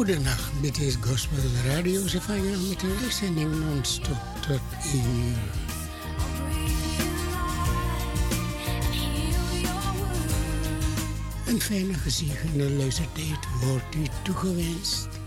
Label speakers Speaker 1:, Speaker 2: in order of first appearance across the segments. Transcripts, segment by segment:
Speaker 1: Goedenacht, dit is Gospel Radio. Vangen met een uitzending non-stop tot 1 uur. Een fijne gezegende luistertijd wordt u toegewenst.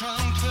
Speaker 2: trying to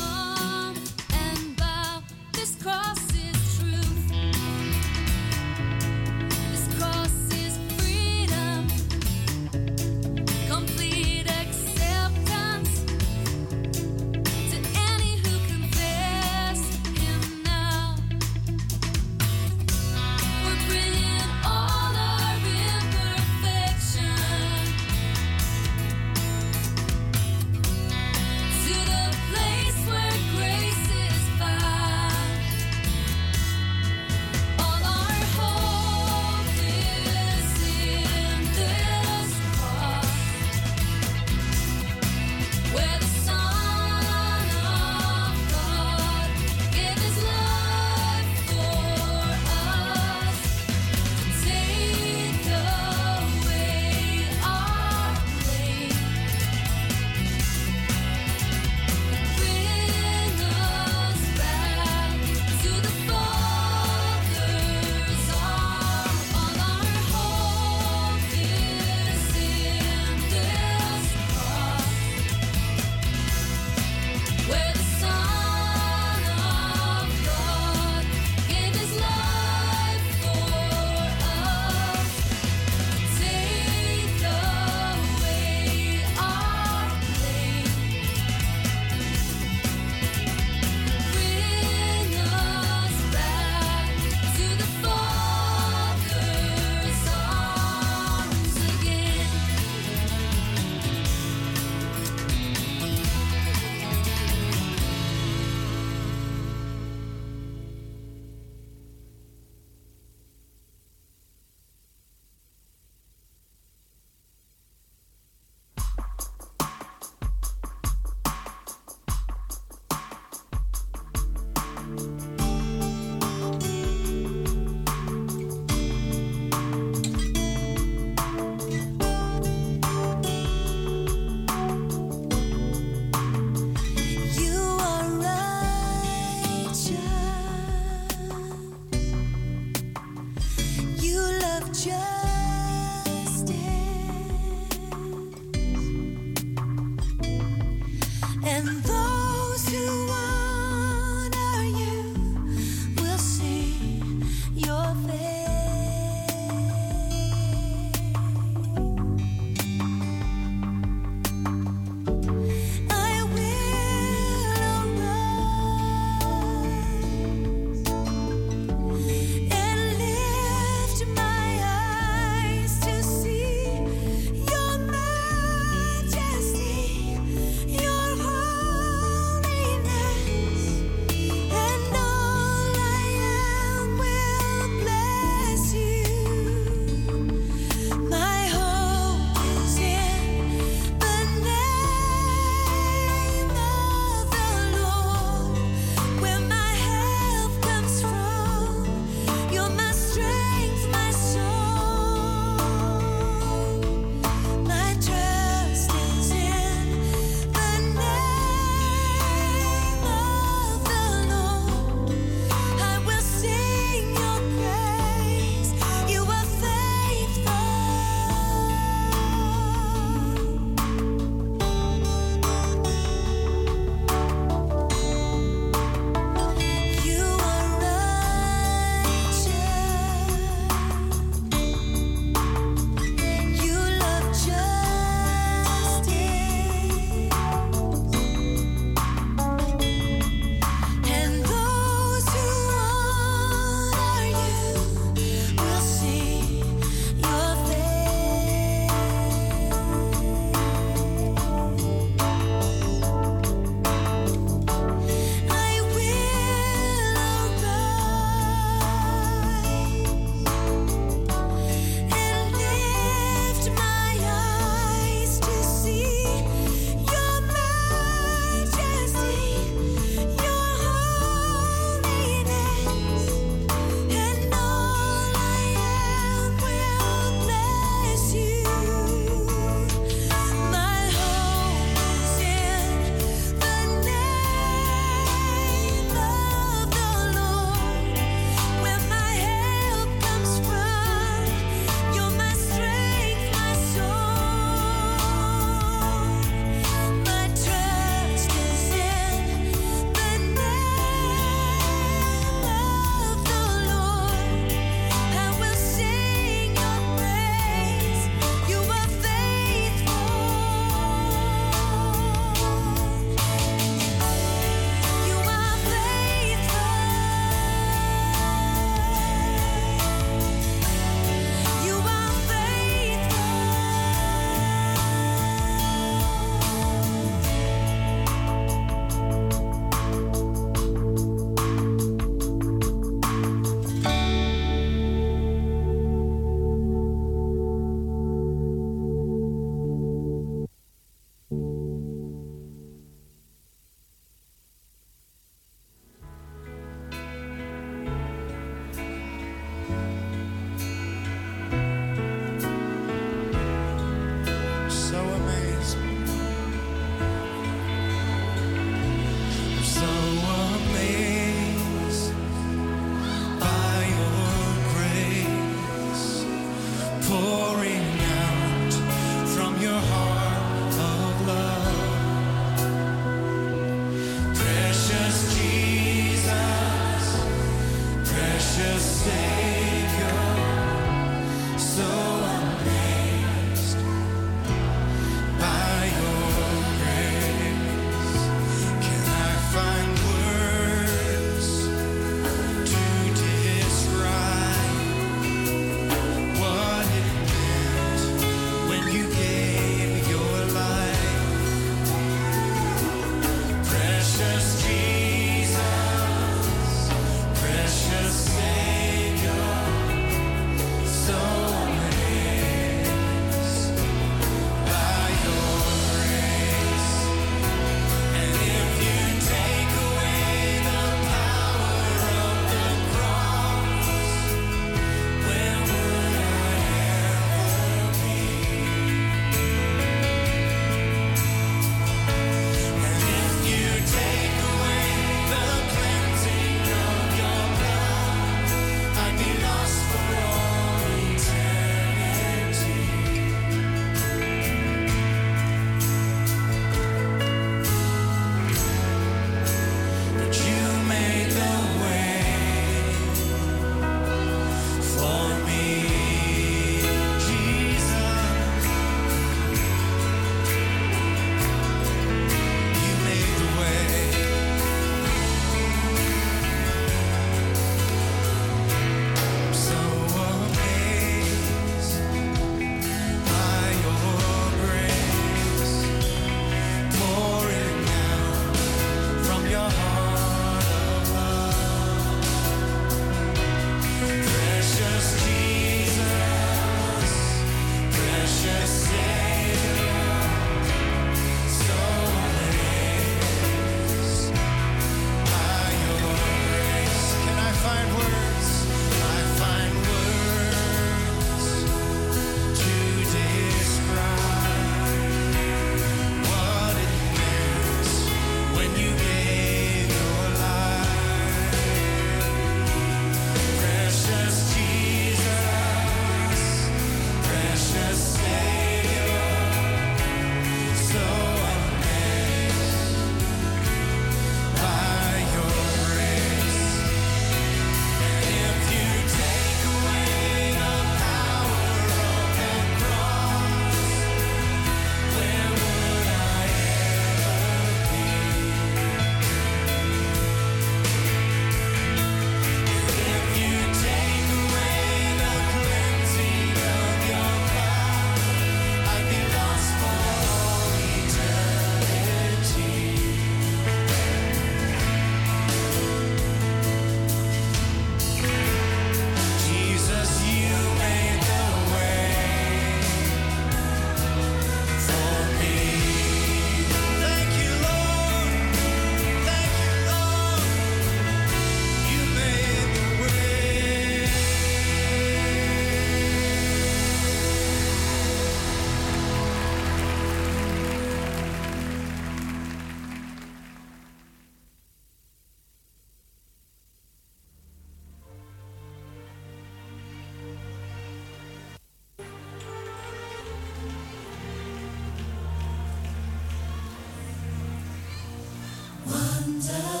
Speaker 2: Love.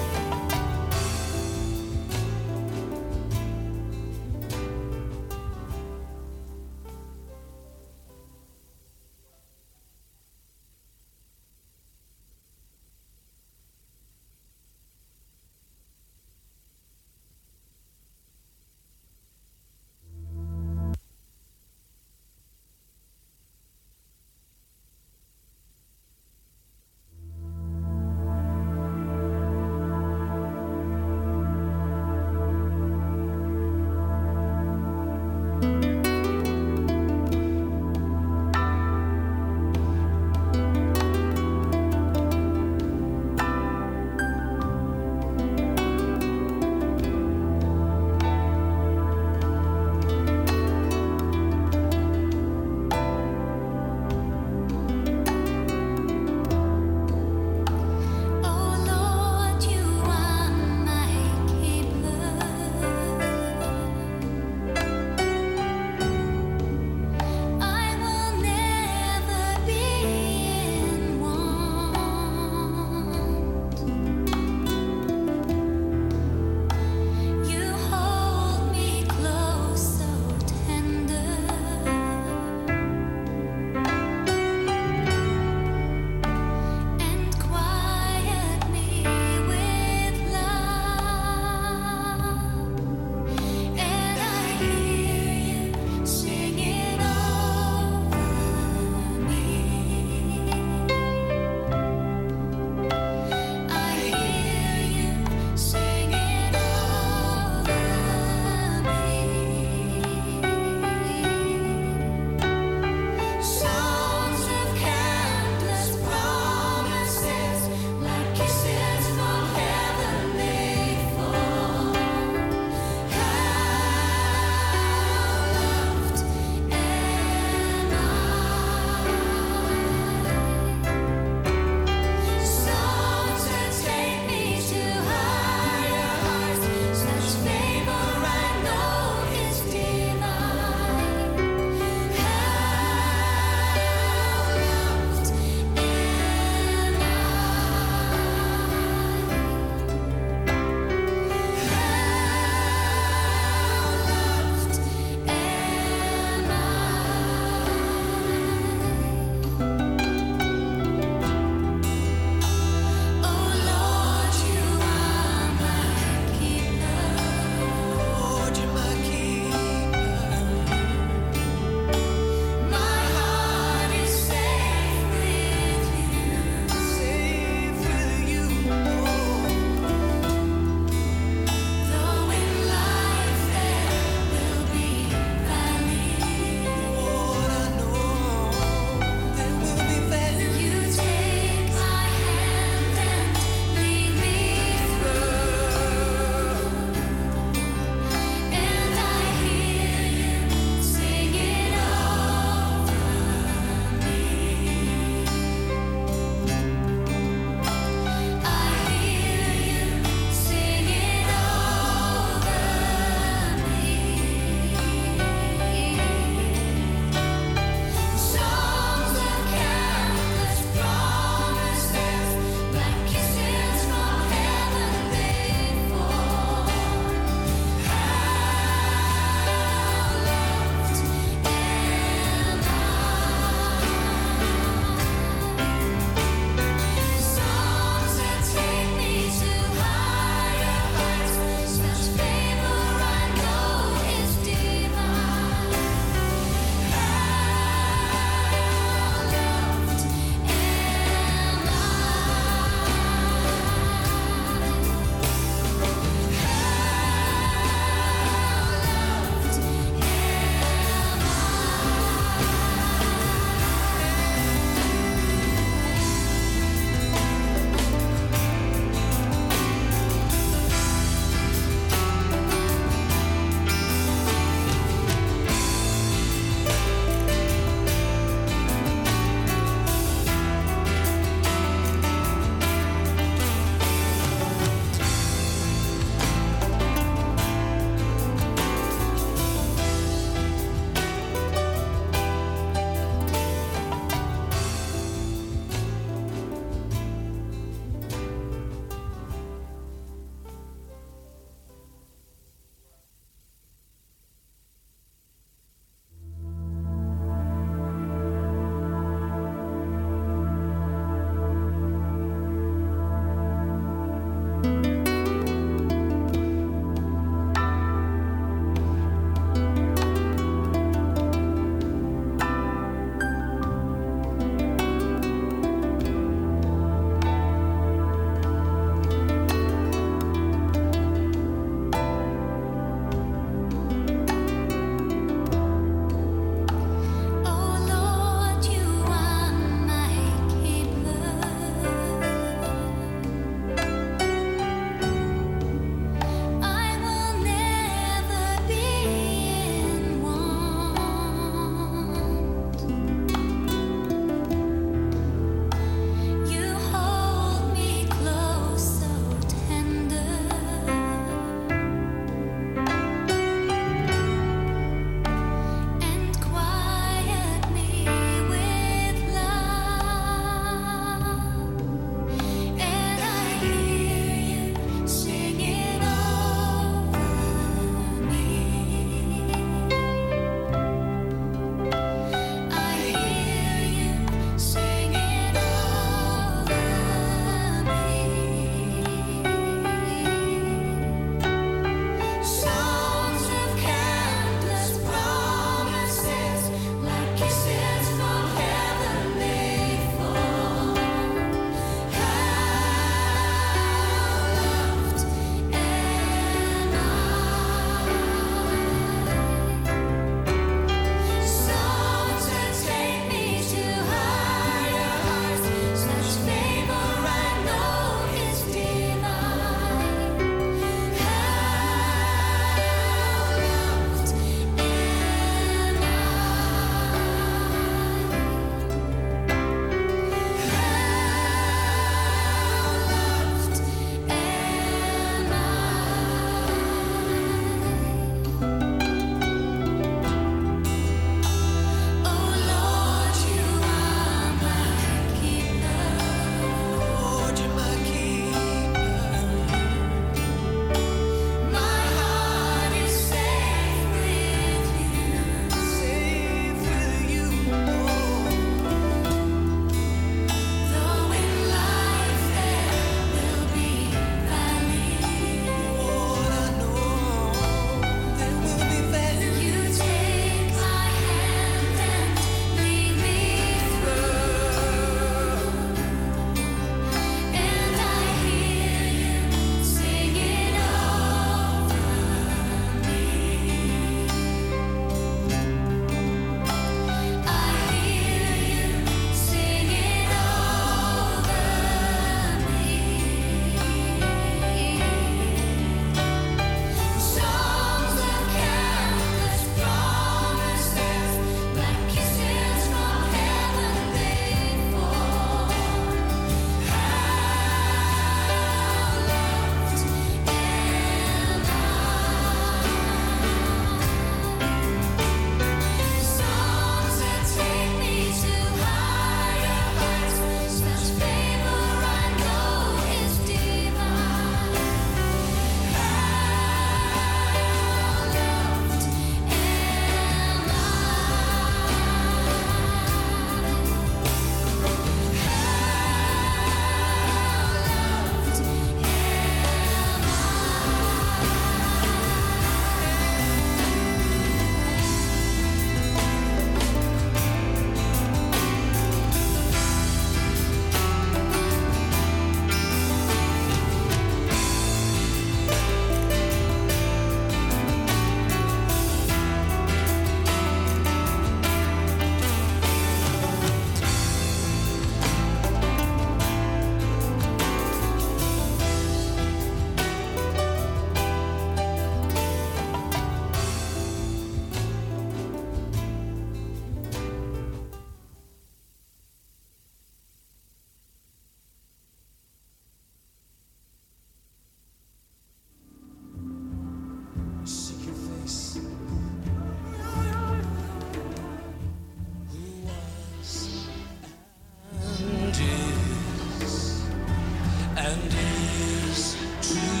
Speaker 3: and is true.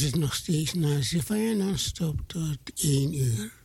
Speaker 3: Luistert nog steeds naar Sylvia Non-Stop tot 1 uur.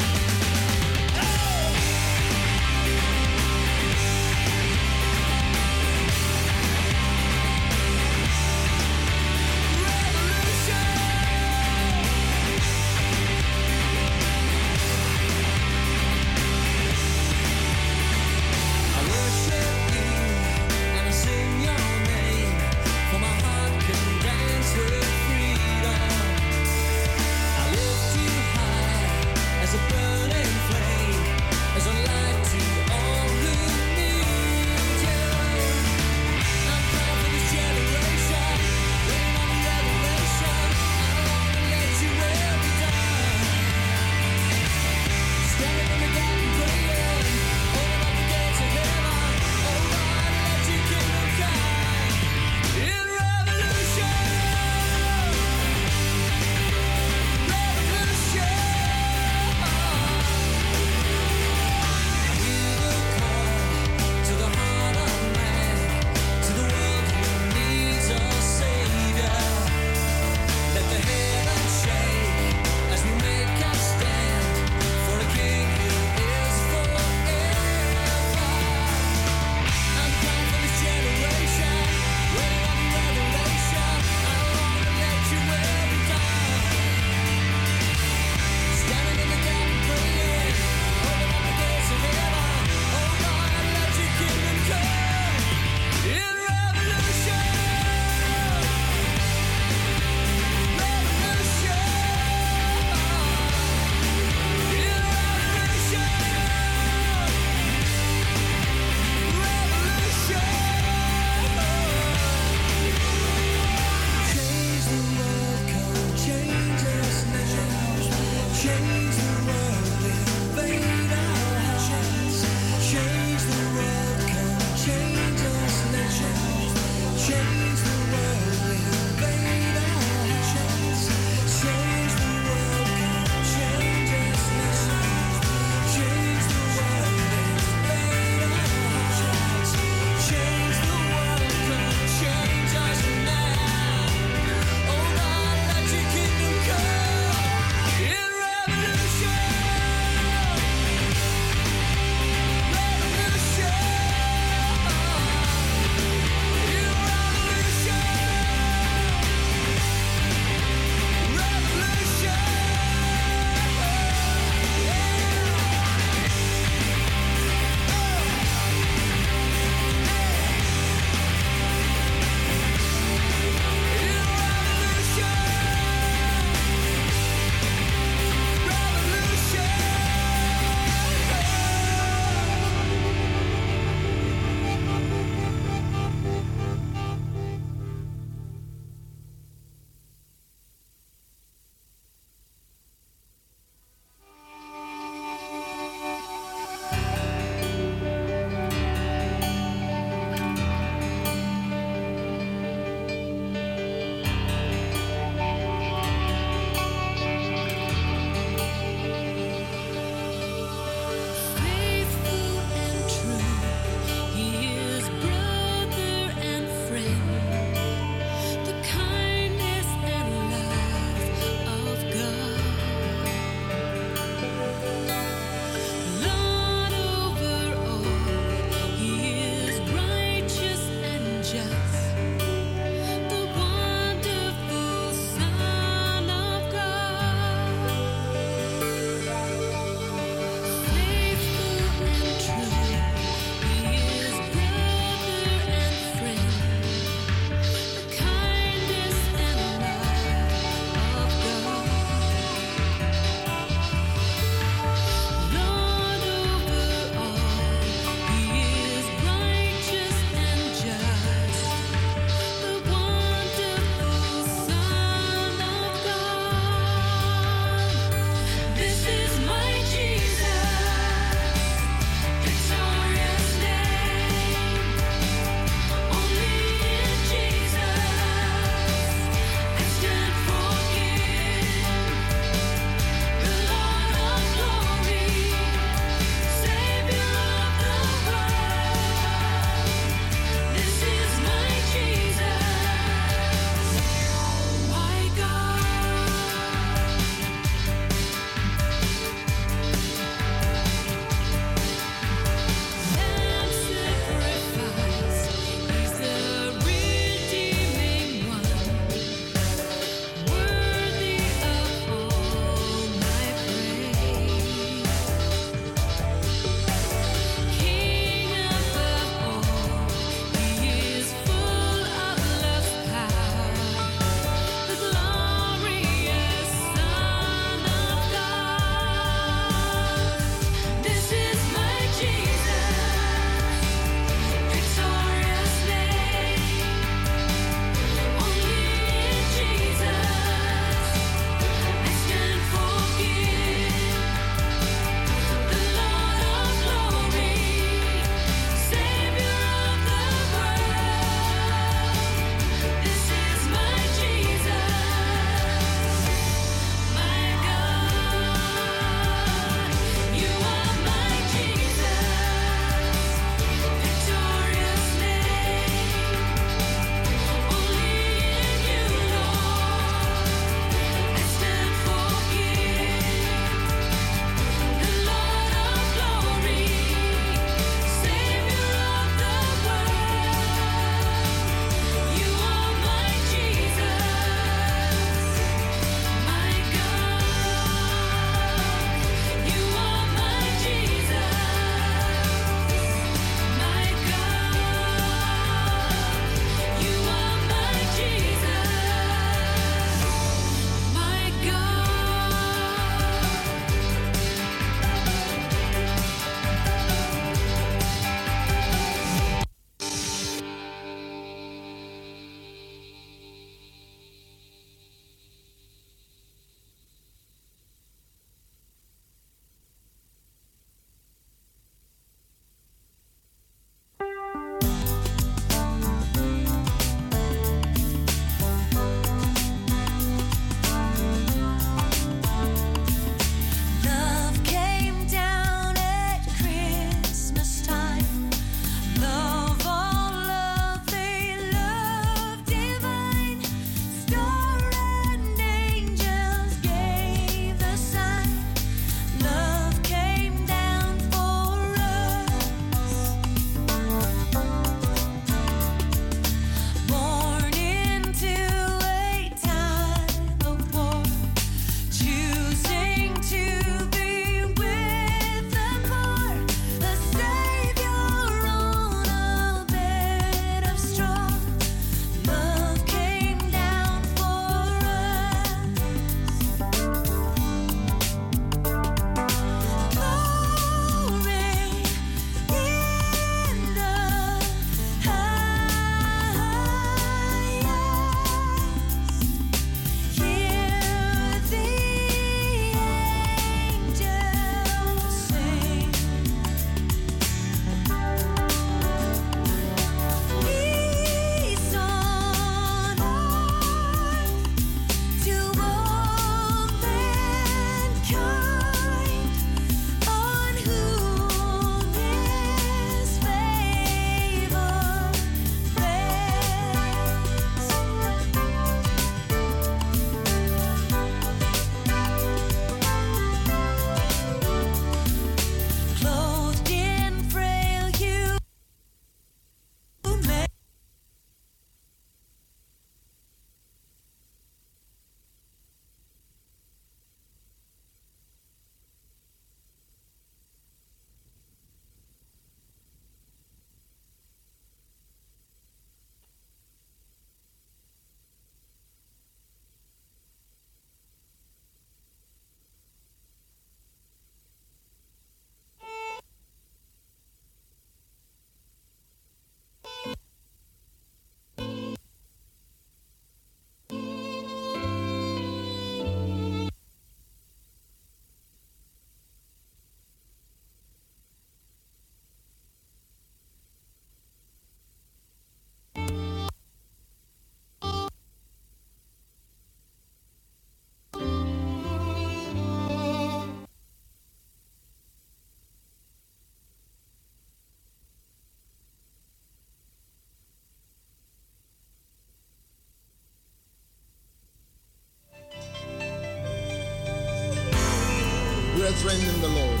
Speaker 4: brethren in the Lord,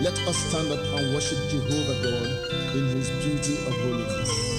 Speaker 4: let us stand up and worship Jehovah God in his beauty of holiness.